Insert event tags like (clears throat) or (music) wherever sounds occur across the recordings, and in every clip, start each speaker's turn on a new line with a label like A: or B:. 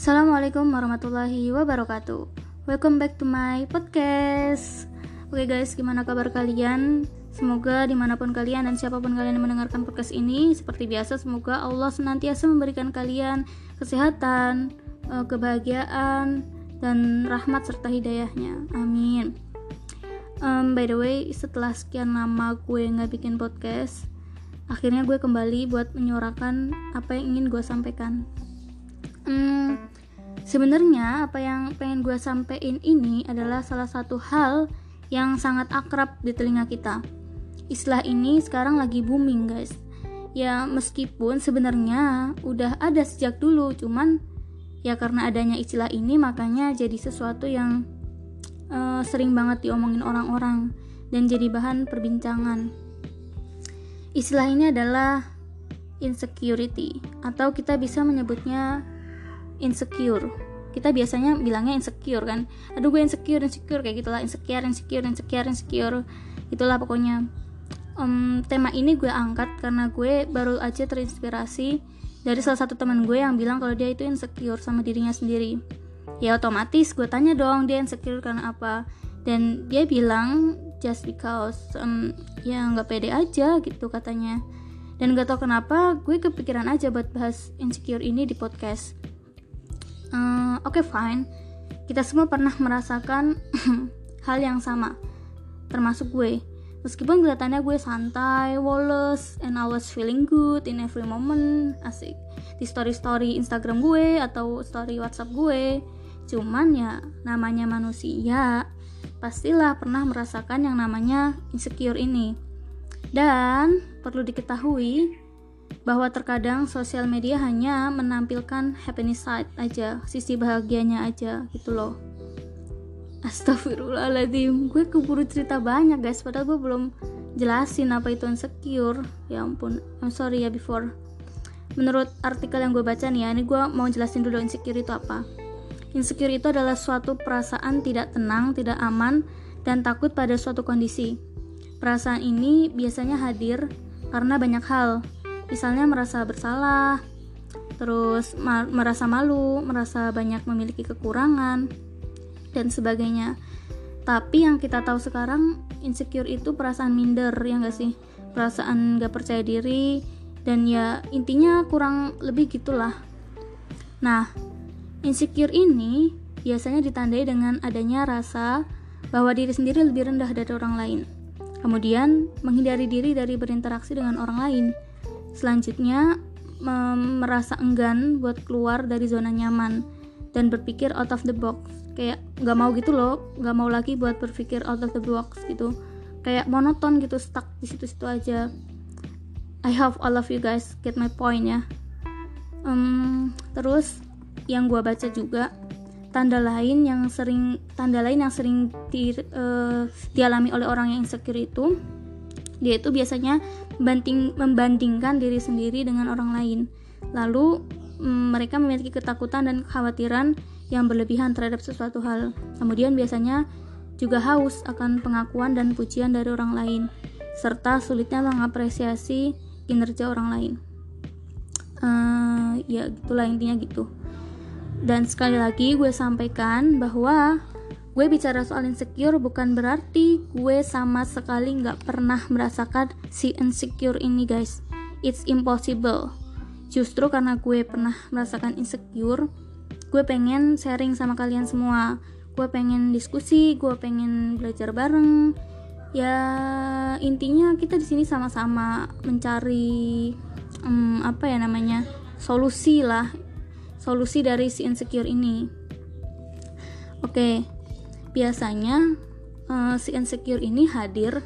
A: Assalamualaikum warahmatullahi wabarakatuh. Welcome back to my podcast. Oke okay guys, gimana kabar kalian? Semoga di mana pun kalian dan siapa pun kalian yang mendengarkan podcast ini Seperti biasa, semoga Allah senantiasa memberikan kalian kesehatan, eh, kebahagiaan, dan rahmat serta hidayahnya. Amin. Um, By the way, setelah sekian lama gue nggak bikin podcast Akhirnya gue kembali buat menyuarakan apa yang ingin gue sampaikan. Hmm, sebenarnya apa yang pengen gue sampein ini adalah salah satu hal yang sangat akrab di telinga kita. Istilah ini sekarang lagi booming, guys. Ya, meskipun sebenarnya udah ada sejak dulu, cuman ya karena adanya istilah ini makanya jadi sesuatu yang uh, sering banget diomongin orang-orang dan jadi bahan perbincangan. Istilah ini adalah insecurity atau kita bisa menyebutnya insecure. Kita biasanya bilangnya insecure kan? Aduh gue insecure insecure kayak gitulah. Insecure insecure insecure insecure. Itulah pokoknya. Um, tema ini gue angkat karena gue baru aja terinspirasi dari salah satu teman gue yang bilang kalau dia itu insecure sama dirinya sendiri. Ya otomatis gue tanya dong dia insecure karena apa? Dan dia bilang just because um, ya nggak pede aja gitu katanya. Dan gak tau kenapa gue kepikiran aja buat bahas insecure ini di podcast uh, oke okay, fine. Kita semua pernah merasakan (clears throat) hal yang sama termasuk gue. Meskipun kelihatannya gue santai, woles, and I was feeling good in every moment asik. Di story-story Instagram gue atau story WhatsApp gue. Cuman ya namanya manusia pastilah pernah merasakan yang namanya insecure ini. Dan perlu diketahui bahwa terkadang sosial media hanya menampilkan happiness side aja, sisi bahagianya aja gitu loh. Astagfirullahaladzim, gue keburu cerita banyak guys, padahal gue belum jelasin apa itu insecure. Ya ampun, I'm sorry ya before. Menurut artikel yang gue baca nih ya, ini gue mau jelasin dulu insecure itu apa. Insecure itu adalah suatu perasaan tidak tenang, tidak aman, dan takut pada suatu kondisi. Perasaan ini biasanya hadir karena banyak hal, misalnya merasa bersalah, terus ma merasa malu, merasa banyak memiliki kekurangan, dan sebagainya. Tapi yang kita tahu sekarang, insecure itu perasaan minder, ya nggak sih? Perasaan gak percaya diri, dan ya intinya kurang lebih gitulah. Nah, insecure ini biasanya ditandai dengan adanya rasa bahwa diri sendiri lebih rendah dari orang lain. Kemudian, menghindari diri dari berinteraksi dengan orang lain Selanjutnya, merasa enggan buat keluar dari zona nyaman dan berpikir out of the box. Kayak nggak mau gitu loh, nggak mau lagi buat berpikir out of the box gitu. Kayak monoton gitu, stuck di situ-situ aja. I hope all of you guys get my point ya. Um, terus yang gue baca juga tanda lain yang sering tanda lain yang sering di, uh, dialami oleh orang yang insecure itu dia itu biasanya membanding, membandingkan diri sendiri dengan orang lain. Lalu mm, mereka memiliki ketakutan dan kekhawatiran yang berlebihan terhadap sesuatu hal. Kemudian biasanya juga haus akan pengakuan dan pujian dari orang lain, serta sulitnya mengapresiasi kinerja orang lain. Uh, ya gitulah intinya gitu. Dan sekali lagi gue sampaikan bahwa Gue bicara soal insecure bukan berarti gue sama sekali nggak pernah merasakan si insecure ini guys. It's impossible. Justru karena gue pernah merasakan insecure, gue pengen sharing sama kalian semua. Gue pengen diskusi, gue pengen belajar bareng. Ya intinya kita di sini sama-sama mencari um, apa ya namanya solusi lah, solusi dari si insecure ini. Oke, okay Biasanya uh, si insecure ini hadir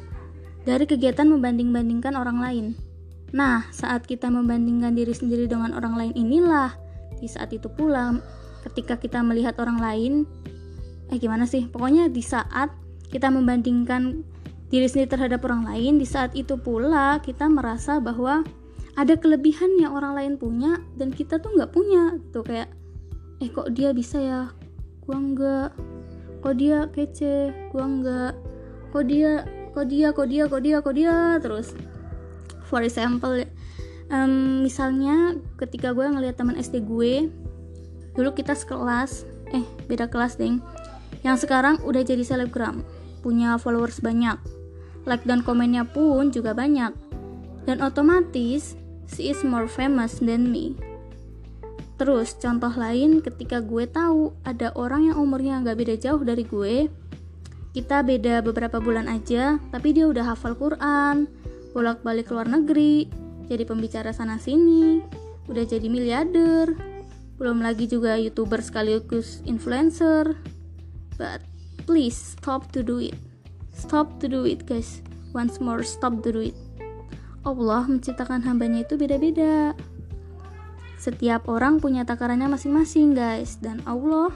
A: dari kegiatan membanding-bandingkan orang lain. Nah, saat kita membandingkan diri sendiri dengan orang lain inilah di saat itu pula ketika kita melihat orang lain eh gimana sih? Pokoknya di saat kita membandingkan diri sendiri terhadap orang lain, di saat itu pula kita merasa bahwa ada kelebihan yang orang lain punya dan kita tuh nggak punya tuh kayak eh kok dia bisa ya gua nggak kok dia kece gua enggak. Kok dia kok dia kok dia kok dia kok dia terus. For example um, misalnya ketika gue ngeliat teman SD gue dulu kita sekelas eh beda kelas deng. Yang sekarang udah jadi selebgram punya followers banyak. Like dan komennya pun juga banyak. Dan otomatis she is more famous than me Terus contoh lain ketika gue tahu ada orang yang umurnya nggak beda jauh dari gue, kita beda beberapa bulan aja, tapi dia udah hafal Quran, bolak-balik luar negeri, jadi pembicara sana sini, udah jadi miliarder, belum lagi juga youtuber sekaligus influencer. But please stop to do it. Stop to do it guys. Once more stop to do it. Allah menciptakan hambanya itu beda-beda. Setiap orang punya takarannya masing-masing, guys, dan Allah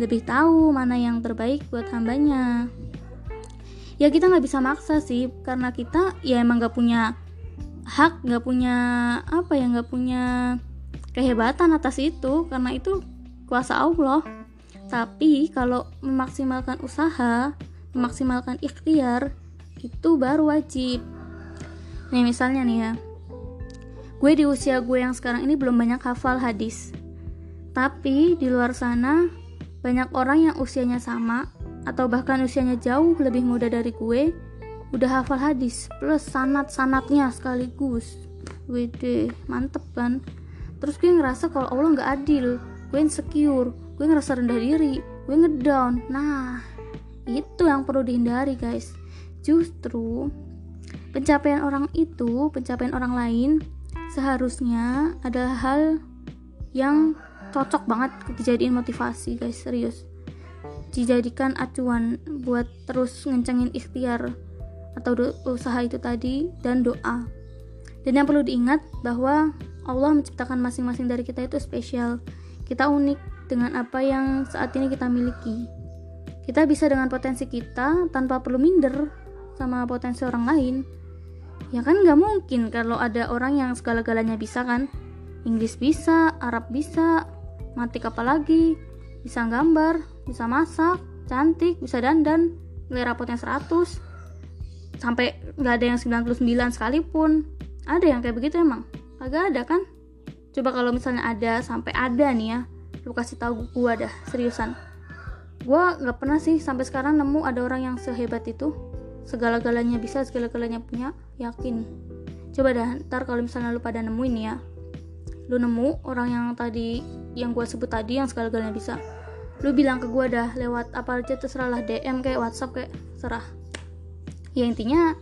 A: lebih tahu mana yang terbaik buat hambanya. Ya kita nggak bisa maksa sih, karena kita ya emang nggak punya hak, nggak punya apa ya, nggak punya kehebatan atas itu, karena itu kuasa Allah. Tapi kalau memaksimalkan usaha, memaksimalkan ikhtiar, itu baru wajib. Nih misalnya nih ya, gue di usia gue yang sekarang ini belum banyak hafal hadis. Tapi di luar sana banyak orang yang usianya sama atau bahkan usianya jauh lebih muda dari gue udah hafal hadis plus sanat-sanatnya sekaligus. Wede, mantep kan? Terus gue ngerasa kalau Allah nggak adil gue insecure gue ngerasa rendah diri gue ngedown. Nah itu yang perlu dihindari guys. Justru pencapaian orang itu pencapaian orang lain seharusnya adalah hal yang cocok banget dijadiin motivasi guys. Serius. Dijadikan acuan buat terus ngencengin ikhtiar atau usaha itu tadi dan doa. Dan yang perlu diingat bahwa Allah menciptakan masing-masing dari kita itu spesial. Kita unik dengan apa yang saat ini kita miliki. Kita bisa dengan potensi kita tanpa perlu minder sama potensi orang lain ya kan nggak mungkin kalau ada orang yang segala-galanya bisa kan? Inggris bisa Arab bisa matik apa lagi? Bisa gambar bisa masak cantik bisa dandan nilai rapotnya 100 sampai nggak ada yang 99 sekalipun. Ada yang kayak begitu emang? Agak ada kan? Coba kalau misalnya ada sampai ada nih ya. Lu kasih tahu gua dah seriusan. Gua nggak pernah sih sampai sekarang nemu ada orang yang sehebat itu. Segala-galanya bisa segala-galanya punya yakin. Coba dah ntar kalau misalnya lu pada nemuin ya. Lu nemu orang yang tadi yang gue sebut tadi yang segala-galanya bisa. Lu bilang ke gue dah lewat apa aja terserah lah DM kayak WhatsApp kayak serah ya intinya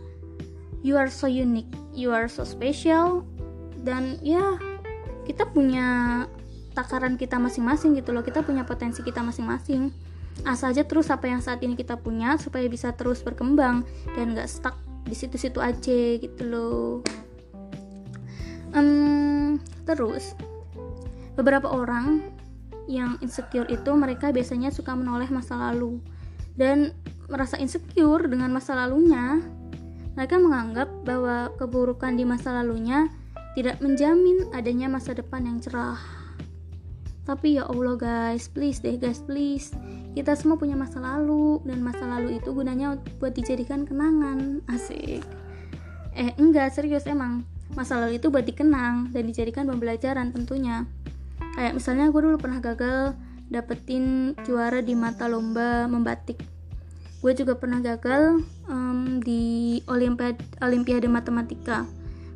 A: you are so unique. You are so special. Dan ya kita punya takaran kita masing-masing gitu loh. Kita punya potensi kita masing-masing. Asal aja terus apa yang saat ini kita punya supaya bisa terus berkembang dan gak stuck di situ-situ aja gitu loh. Um, terus beberapa orang yang insecure itu mereka biasanya suka menoleh masa lalu dan merasa insecure dengan masa lalunya. Mereka menganggap bahwa keburukan di masa lalunya tidak menjamin adanya masa depan yang cerah tapi ya Allah guys please deh guys please. Kita semua punya masa lalu dan masa lalu itu gunanya buat dijadikan kenangan. Asik. Eh enggak serius emang. Masa lalu itu buat dikenang dan dijadikan pembelajaran tentunya. Kayak misalnya gue dulu pernah gagal dapetin juara di mata lomba membatik. Gue juga pernah gagal um, di olimpiade olimpiade matematika.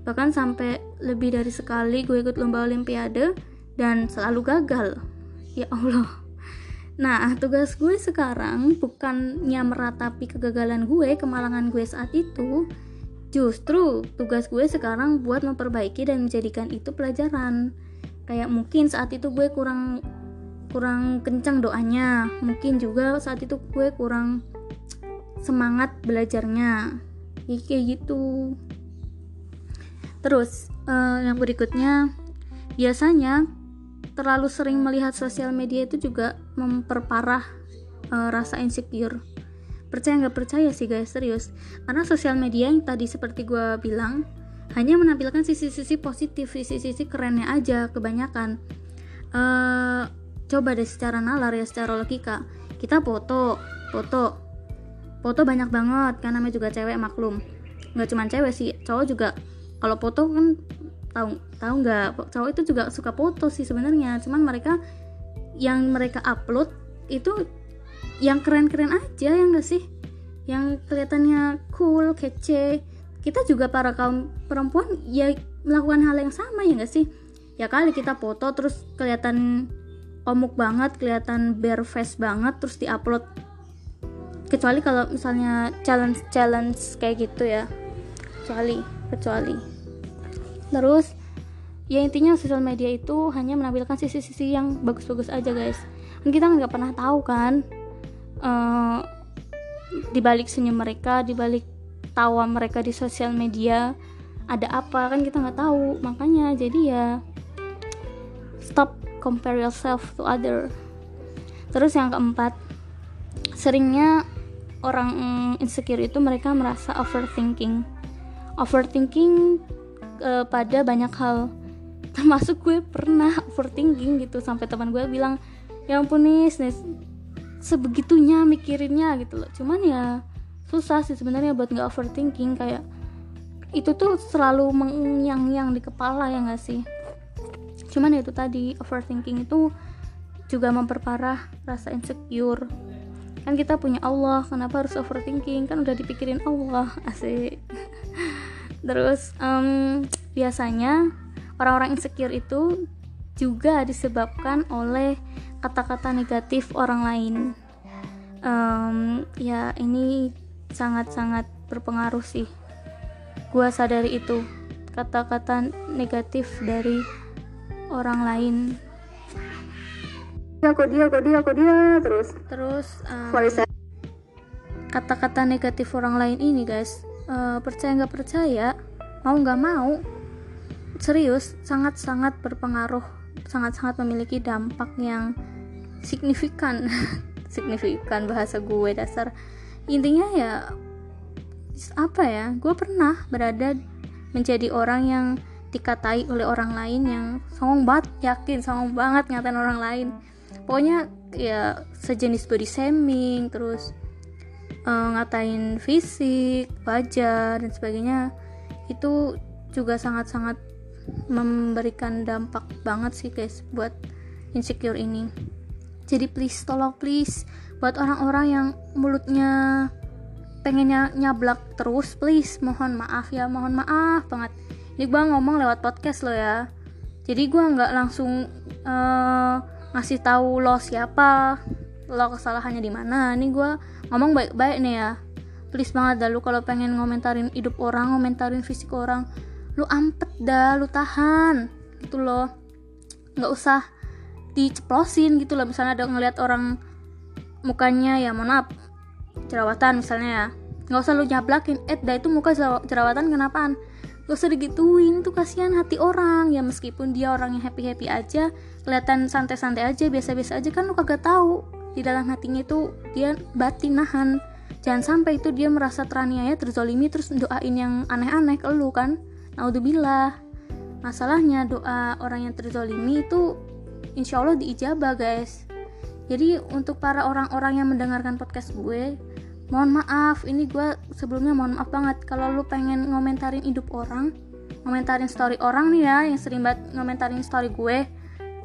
A: Bahkan sampai lebih dari sekali gue ikut lomba olimpiade dan selalu gagal ya Allah Nah, tugas gue sekarang bukannya meratapi kegagalan gue, kemalangan gue saat itu. Justru tugas gue sekarang buat memperbaiki dan menjadikan itu pelajaran. Kayak mungkin saat itu gue kurang kurang kencang doanya. Mungkin juga saat itu gue kurang semangat belajarnya. Ya, kayak gitu. Terus, uh, yang berikutnya biasanya terlalu sering melihat sosial media itu juga memperparah uh, rasa insecure. Percaya nggak percaya sih guys serius. Karena sosial media yang tadi seperti gue bilang hanya menampilkan sisi-sisi positif sisi-sisi kerennya aja kebanyakan. Uh, coba deh secara nalar ya secara logika. Kita foto foto. Foto banyak banget karena namanya juga cewek maklum. Nggak cuma cewek sih cowok juga. Kalau foto kan tahu tahu nggak? Cowok itu juga suka foto sih sebenarnya. Cuman mereka yang mereka upload itu yang keren-keren aja ya enggak sih? Yang kelihatannya cool kece. Kita juga para kaum perempuan ya melakukan hal yang sama ya enggak sih? Ya kali kita foto terus kelihatan omuk banget kelihatan bare face banget terus diupload. Kecuali kalau misalnya challenge challenge kayak gitu ya. Kecuali kecuali terus ya intinya sosial media itu hanya menampilkan sisi-sisi yang bagus-bagus aja guys. Dan kita nggak pernah tahu kan uh, dibalik senyum mereka dibalik tawa mereka di sosial media ada apa? Kan kita nggak tahu. Makanya jadi ya stop compare yourself to other. Terus yang keempat seringnya orang insecure itu mereka merasa overthinking. Overthinking uh, pada banyak hal. Termasuk gue pernah overthinking gitu sampai teman gue bilang ya ampun nis, nis sebegitunya mikirinnya gitu loh. Cuman ya susah sih sebenarnya buat nggak overthinking kayak itu tuh selalu mengyang-yang di kepala ya nggak sih? Cuman ya itu tadi overthinking itu juga memperparah rasa insecure. Kan kita punya Allah kenapa harus overthinking? Kan udah dipikirin Allah (laughs) asik terus um, biasanya orang-orang insecure itu juga disebabkan oleh kata-kata negatif orang lain. Um, ya ini sangat-sangat berpengaruh sih. Gua sadari itu kata-kata negatif dari orang lain.
B: Aku dia aku dia aku dia terus.
A: Terus um, kata-kata negatif orang lain ini guys uh, percaya nggak percaya mau nggak mau serius sangat-sangat berpengaruh sangat-sangat memiliki dampak yang signifikan. (laughs) Signifikan bahasa gue dasar. Intinya ya apa ya gue pernah berada menjadi orang yang dikatai oleh orang lain yang songong banget yakin songong banget ngatain orang lain. Pokoknya ya sejenis body shaming terus uh, ngatain fisik wajah dan sebagainya itu juga sangat-sangat memberikan dampak banget sih guys buat insecure ini. Jadi please tolong please buat orang-orang yang mulutnya pengennya nyablak terus please mohon maaf ya mohon maaf banget. Ini gue ngomong lewat podcast lo ya. Jadi gue nggak langsung uh, ngasih tahu lo siapa lo kesalahannya di mana? Ini gue ngomong baik-baik nih ya. Please banget dah lu kalau pengen ngomentarin hidup orang ngomentarin fisik orang lu ampet dah lu tahan. Gitu loh. Nggak usah diceplosin gitu loh. Misalnya ada ngeliat orang mukanya ya mohon maaf jerawatan misalnya ya. Nggak usah lu nyablakin eh dah itu muka jerawatan kenapaan? Gak usah digituin tuh kasihan hati orang. Ya meskipun dia orang yang happy happy aja kelihatan santai santai aja biasa biasa aja kan lu kagak tahu di dalam hatinya itu dia batin nahan. Jangan sampai itu dia merasa teraniaya terzolimi terus doain yang aneh-aneh ke lu kan. Naudzubillah. Masalahnya doa orang yang terzolimi itu insya Allah diijabah guys. Jadi untuk para orang-orang yang mendengarkan podcast gue mohon maaf. Ini gue sebelumnya mohon maaf banget. Kalau lu pengen ngomentarin hidup orang ngomentarin story orang nih ya yang sering banget ngomentarin story gue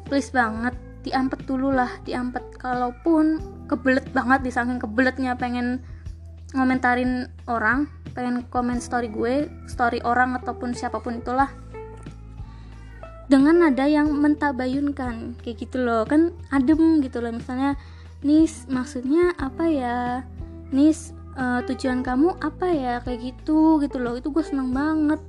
A: please banget diampet dulu lah diampet. Kalaupun kebelet banget disangking kebeletnya pengen ngomentarin orang pengen komen story gue story orang ataupun siapa pun itulah. Dengan nada yang mentabayunkan kayak gitu loh. Kan adem gitu loh. Misalnya nis maksudnya apa ya? Nis uh, tujuan kamu apa ya? Kayak gitu gitu loh. Itu gue seneng banget.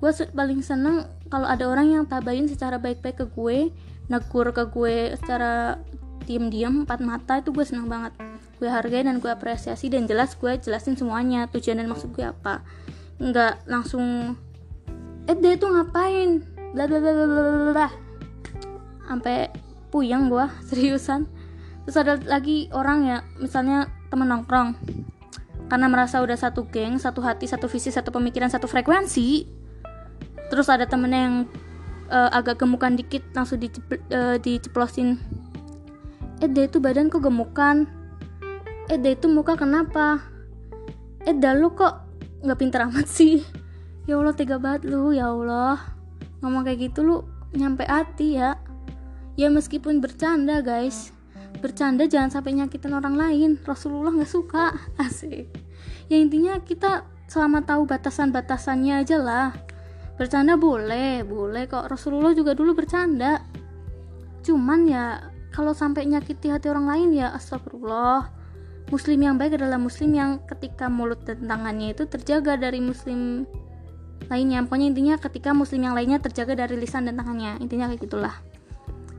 A: Gue paling seneng kalau ada orang yang tabayun secara baik-baik ke gue negur ke gue secara diam-diam empat mata itu gue seneng banget. Gue hargai dan gue apresiasi dan jelas gue jelasin semuanya tujuan dan maksud gue apa. Nggak langsung eh dia tuh ngapain? Bla bla bla bla bla sampai puyeng gue (laughs) seriusan. Terus ada lagi orang ya misalnya temen nongkrong. Karena merasa udah satu geng satu hati satu visi satu pemikiran satu frekuensi terus ada temennya yang uh, agak gemukan dikit langsung uh, diceplosin. Eh dia itu badan kok gemukan? Eh dia itu muka kenapa? Eh dah lu kok nggak pinter amat sih? Ya Allah tega banget lu ya Allah. Ngomong kayak gitu lu nyampe hati ya. Ya meskipun bercanda guys. Bercanda jangan sampai nyakitin orang lain. Rasulullah nggak suka. (laughs) Asik. Ya intinya kita selama tahu batasan-batasannya aja lah bercanda boleh boleh kok. Rasulullah juga dulu bercanda. Cuman ya kalau sampai nyakiti hati orang lain ya astagfirullah. Muslim yang baik adalah muslim yang ketika mulut dan tangannya itu terjaga dari muslim lainnya. Pokoknya intinya ketika muslim yang lainnya terjaga dari lisan dan tangannya. Intinya kayak gitulah.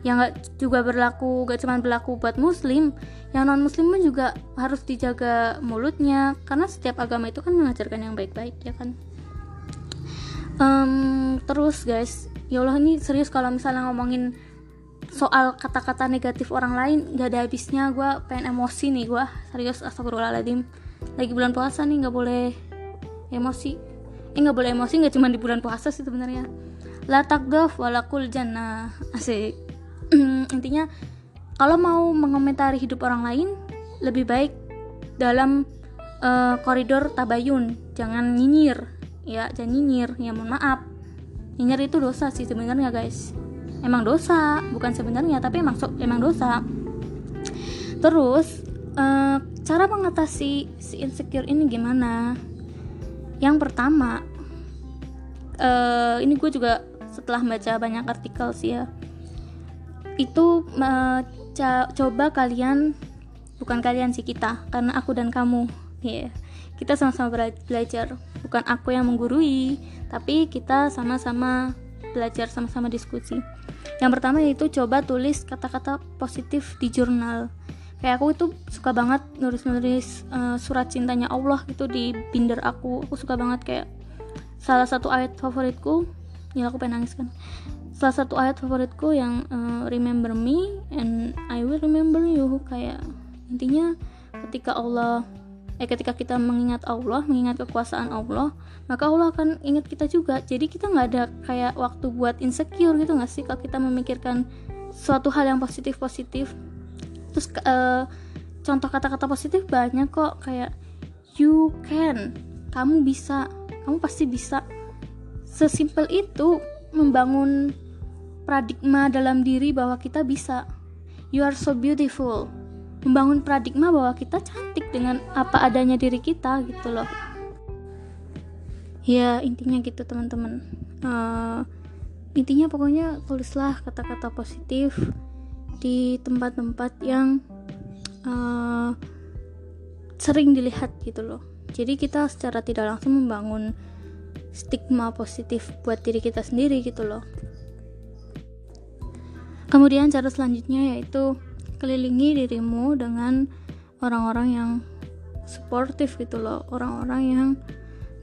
A: Yang gak juga berlaku gak cuma berlaku buat muslim. Yang non muslim pun juga harus dijaga mulutnya. Karena setiap agama itu kan mengajarkan yang baik-baik ya kan um, terus guys ya Allah ini serius kalau misalnya ngomongin soal kata-kata negatif orang lain gak ada habisnya. Gue pengen emosi nih gue serius astagfirullahaladzim. Lagi bulan puasa nih nggak boleh emosi. Eh nggak boleh emosi nggak cuma di bulan puasa sih sebenarnya. La takdaf walakul jannah asik. (clears throat) Intinya kalau mau mengomentari hidup orang lain lebih baik dalam uh, koridor tabayun. Jangan nyinyir ya jangan nyinyir. Ya mohon maaf. Nyinyir itu dosa sih sebenarnya guys. Emang dosa. Bukan sebenarnya tapi emang so, emang dosa. Terus uh, cara mengatasi si insecure ini gimana? Yang pertama uh, ini gue juga setelah baca banyak artikel sih ya. Itu uh, coba kalian bukan kalian sih kita karena aku dan kamu. Ya yeah. Kita sama-sama belajar. Bukan aku yang menggurui tapi kita sama-sama belajar sama-sama diskusi. Yang pertama yaitu coba tulis kata-kata positif di jurnal. Kayak aku itu suka banget nulis-nulis uh, surat cintanya Allah gitu di binder aku. Aku suka banget kayak salah satu ayat favoritku ya aku pengen nangis kan. Salah satu ayat favoritku yang uh, remember me and I will remember you kayak intinya ketika Allah eh ketika kita mengingat Allah mengingat kekuasaan Allah maka Allah akan ingat kita juga. Jadi kita nggak ada kayak waktu buat insecure gitu nggak sih kalau kita memikirkan suatu hal yang positif positif terus uh, contoh kata-kata positif banyak kok. Kayak you can. Kamu bisa. Kamu pasti bisa. Sesimpel itu membangun paradigma dalam diri bahwa kita bisa. You are so beautiful. Membangun paradigma bahwa kita cantik dengan apa adanya diri kita gitu loh. Ya intinya gitu teman-teman. Uh, intinya pokoknya tulislah kata-kata positif di tempat-tempat yang uh, sering dilihat gitu loh. Jadi kita secara tidak langsung membangun stigma positif buat diri kita sendiri gitu loh kemudian cara selanjutnya yaitu kelilingi dirimu dengan orang-orang yang supportive gitu loh. Orang-orang yang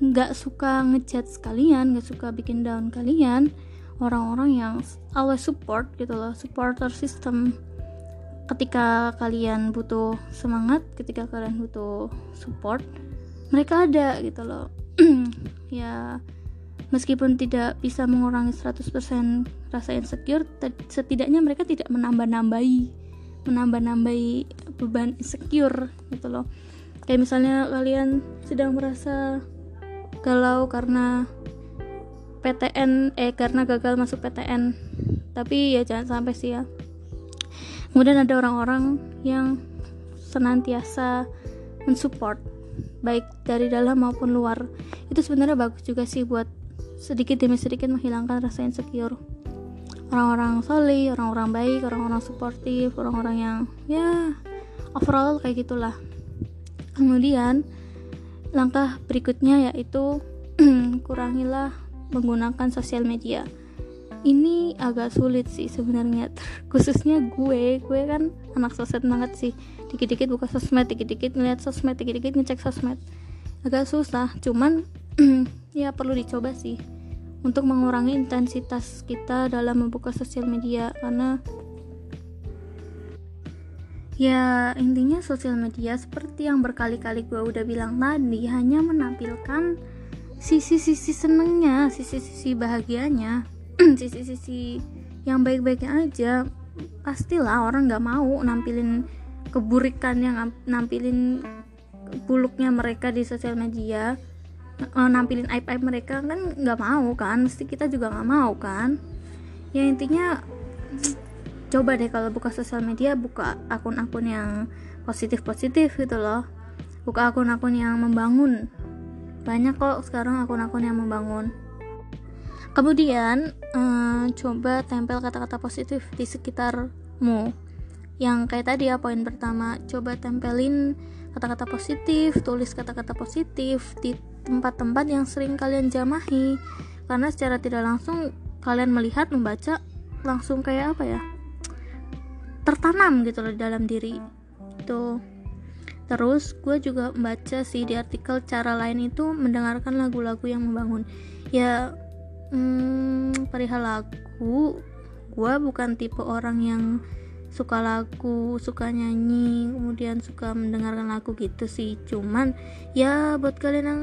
A: nggak suka ngejat sekalian nggak suka bikin down kalian. Orang-orang yang always support gitu loh. Supporter system. Ketika kalian butuh semangat ketika kalian butuh support mereka ada gitu loh. (clears throat) Ya meskipun tidak bisa mengurangi 100% rasa insecure setidaknya mereka tidak menambah-nambahi menambah-nambahi beban insecure gitu loh. Kayak misalnya kalian sedang merasa galau karena PTN eh karena gagal masuk PTN tapi ya jangan sampai sih ya. Kemudian ada orang-orang yang senantiasa mensupport baik dari dalam maupun luar. Itu sebenarnya bagus juga sih buat sedikit demi sedikit menghilangkan rasa insecure orang-orang solid, orang-orang baik, orang-orang suportif, orang-orang yang ya overall kayak gitulah. Kemudian langkah berikutnya yaitu (clears throat) kurangilah menggunakan sosial media. Ini agak sulit sih sebenarnya, (laughs) khususnya gue, gue kan anak sosmed banget sih. Dikit-dikit buka sosmed, dikit-dikit ngeliat sosmed, dikit-dikit ngecek sosmed. Agak susah, cuman (clears throat) ya perlu dicoba sih untuk mengurangi intensitas kita dalam membuka sosial media karena ya intinya sosial media seperti yang berkali-kali gue udah bilang tadi hanya menampilkan sisi-sisi senengnya sisi-sisi bahagianya (clears throat) sisi-sisi yang baik-baiknya aja pastilah orang nggak mau nampilin keburikan yang nampilin buluknya mereka di sosial media uh, nampilin aib aib mereka kan nggak mau kan? Mesti kita juga nggak mau kan? Ya intinya coba deh kalau buka sosial media buka akun-akun yang positif-positif gitu loh. Buka akun-akun yang membangun. Banyak kok sekarang akun-akun yang membangun. Kemudian eh, coba tempel kata-kata positif di sekitarmu. Yang kayak tadi ya poin pertama coba tempelin kata-kata positif tulis kata-kata positif di tempat-tempat yang sering kalian jamahi. Karena secara tidak langsung kalian melihat membaca langsung kayak apa ya? Tertanam gitu loh dalam diri. Itu terus gue juga membaca sih di artikel cara lain itu mendengarkan lagu-lagu yang membangun. Ya hmm, perihal lagu gue bukan tipe orang yang suka lagu, suka nyanyi, kemudian suka mendengarkan lagu gitu sih. Cuman ya buat kalian yang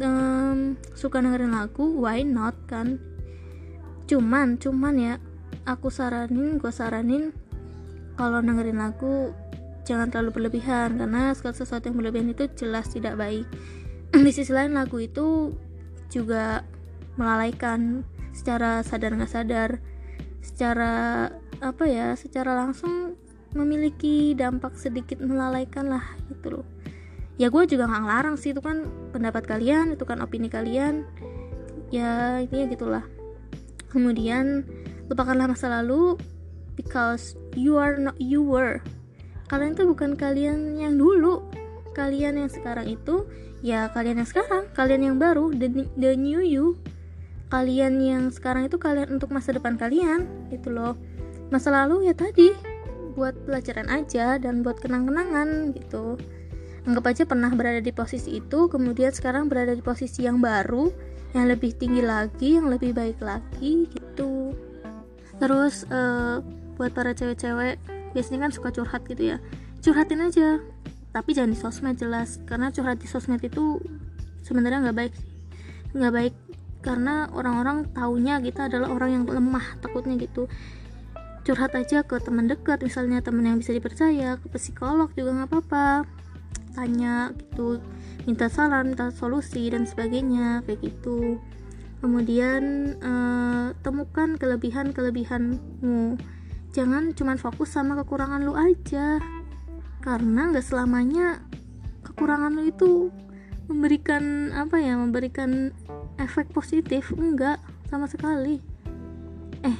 A: um, suka dengerin lagu, why not kan? Cuman, cuman ya aku saranin, gue saranin kalau dengerin lagu jangan terlalu berlebihan karena segala sesuatu yang berlebihan itu jelas tidak baik. (clears throat) Di sisi lain lagu itu juga melalaikan secara sadar nggak sadar, secara apa ya secara langsung memiliki dampak sedikit melalaikan lah gitu loh ya gue juga nggak ngelarang sih itu kan pendapat kalian itu kan opini kalian. Ya intinya gitulah. Kemudian lupakanlah masa lalu because you are not you were. Kalian tuh bukan kalian yang dulu. Kalian yang sekarang itu ya kalian yang sekarang. Kalian yang baru the, the new you. Kalian yang sekarang itu kalian untuk masa depan kalian gitu loh. Masa lalu ya tadi buat pelajaran aja dan buat kenang-kenangan gitu anggap aja pernah berada di posisi itu kemudian sekarang berada di posisi yang baru yang lebih tinggi lagi yang lebih baik lagi gitu. Terus uh, buat para cewek-cewek biasanya kan suka curhat gitu ya. Curhatin aja tapi jangan di sosmed jelas. Karena curhat di sosmed itu sebenarnya nggak baik nggak baik karena orang-orang taunya kita adalah orang yang lemah takutnya gitu. Curhat aja ke teman dekat misalnya teman yang bisa dipercaya ke psikolog juga nggak apa-apa tanya gitu minta saran minta solusi dan sebagainya kayak gitu. Kemudian uh, temukan kelebihan kelebihanmu jangan cuma fokus sama kekurangan lu aja. Karena nggak selamanya kekurangan lu itu memberikan apa ya memberikan efek positif. Enggak sama sekali. Eh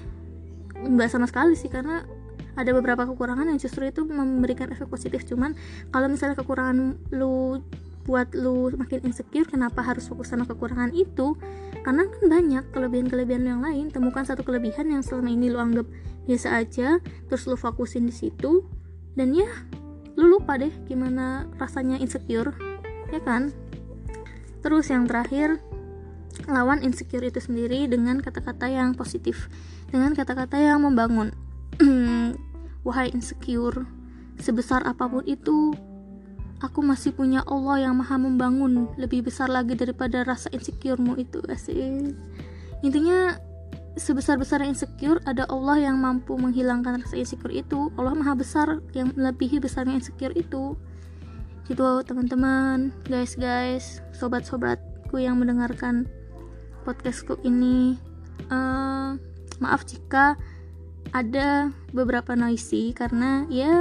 A: nggak sama sekali sih karena ada beberapa kekurangan yang justru itu memberikan efek positif. Cuman kalau misalnya kekurangan lu buat lu makin insecure kenapa harus fokus sama kekurangan itu? Karena kan banyak kelebihan-kelebihan yang lain. Temukan satu kelebihan yang selama ini lu anggap biasa aja terus lu fokusin di situ dan ya lu lupa deh gimana rasanya insecure ya kan? Terus yang terakhir lawan insecure itu sendiri dengan kata-kata yang positif dengan kata-kata yang membangun. Wahai insecure, sebesar apa pun itu, aku masih punya Allah yang maha membangun lebih besar lagi daripada rasa insecuremu itu asik. Intinya sebesar-besar insecure ada Allah yang mampu menghilangkan rasa insecure itu. Allah maha besar yang melebihi besarnya insecure itu. Gitu teman-teman, guys-guys, sobat-sobatku yang mendengarkan podcastku ini. Uh, maaf jika ada beberapa noisy karena ya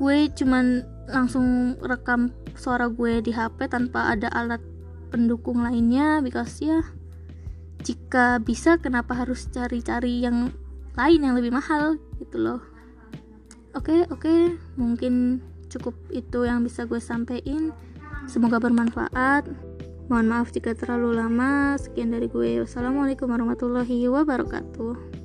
A: gue cuman langsung rekam suara gue di HP tanpa ada alat pendukung lainnya because ya jika bisa kenapa harus cari-cari yang lain yang lebih mahal gitu loh oke okay, oke okay. mungkin cukup itu yang bisa gue sampaikan semoga bermanfaat Mohon maaf jika terlalu lama. Sekian dari gue. Wassalamualaikum warahmatullahi wabarakatuh.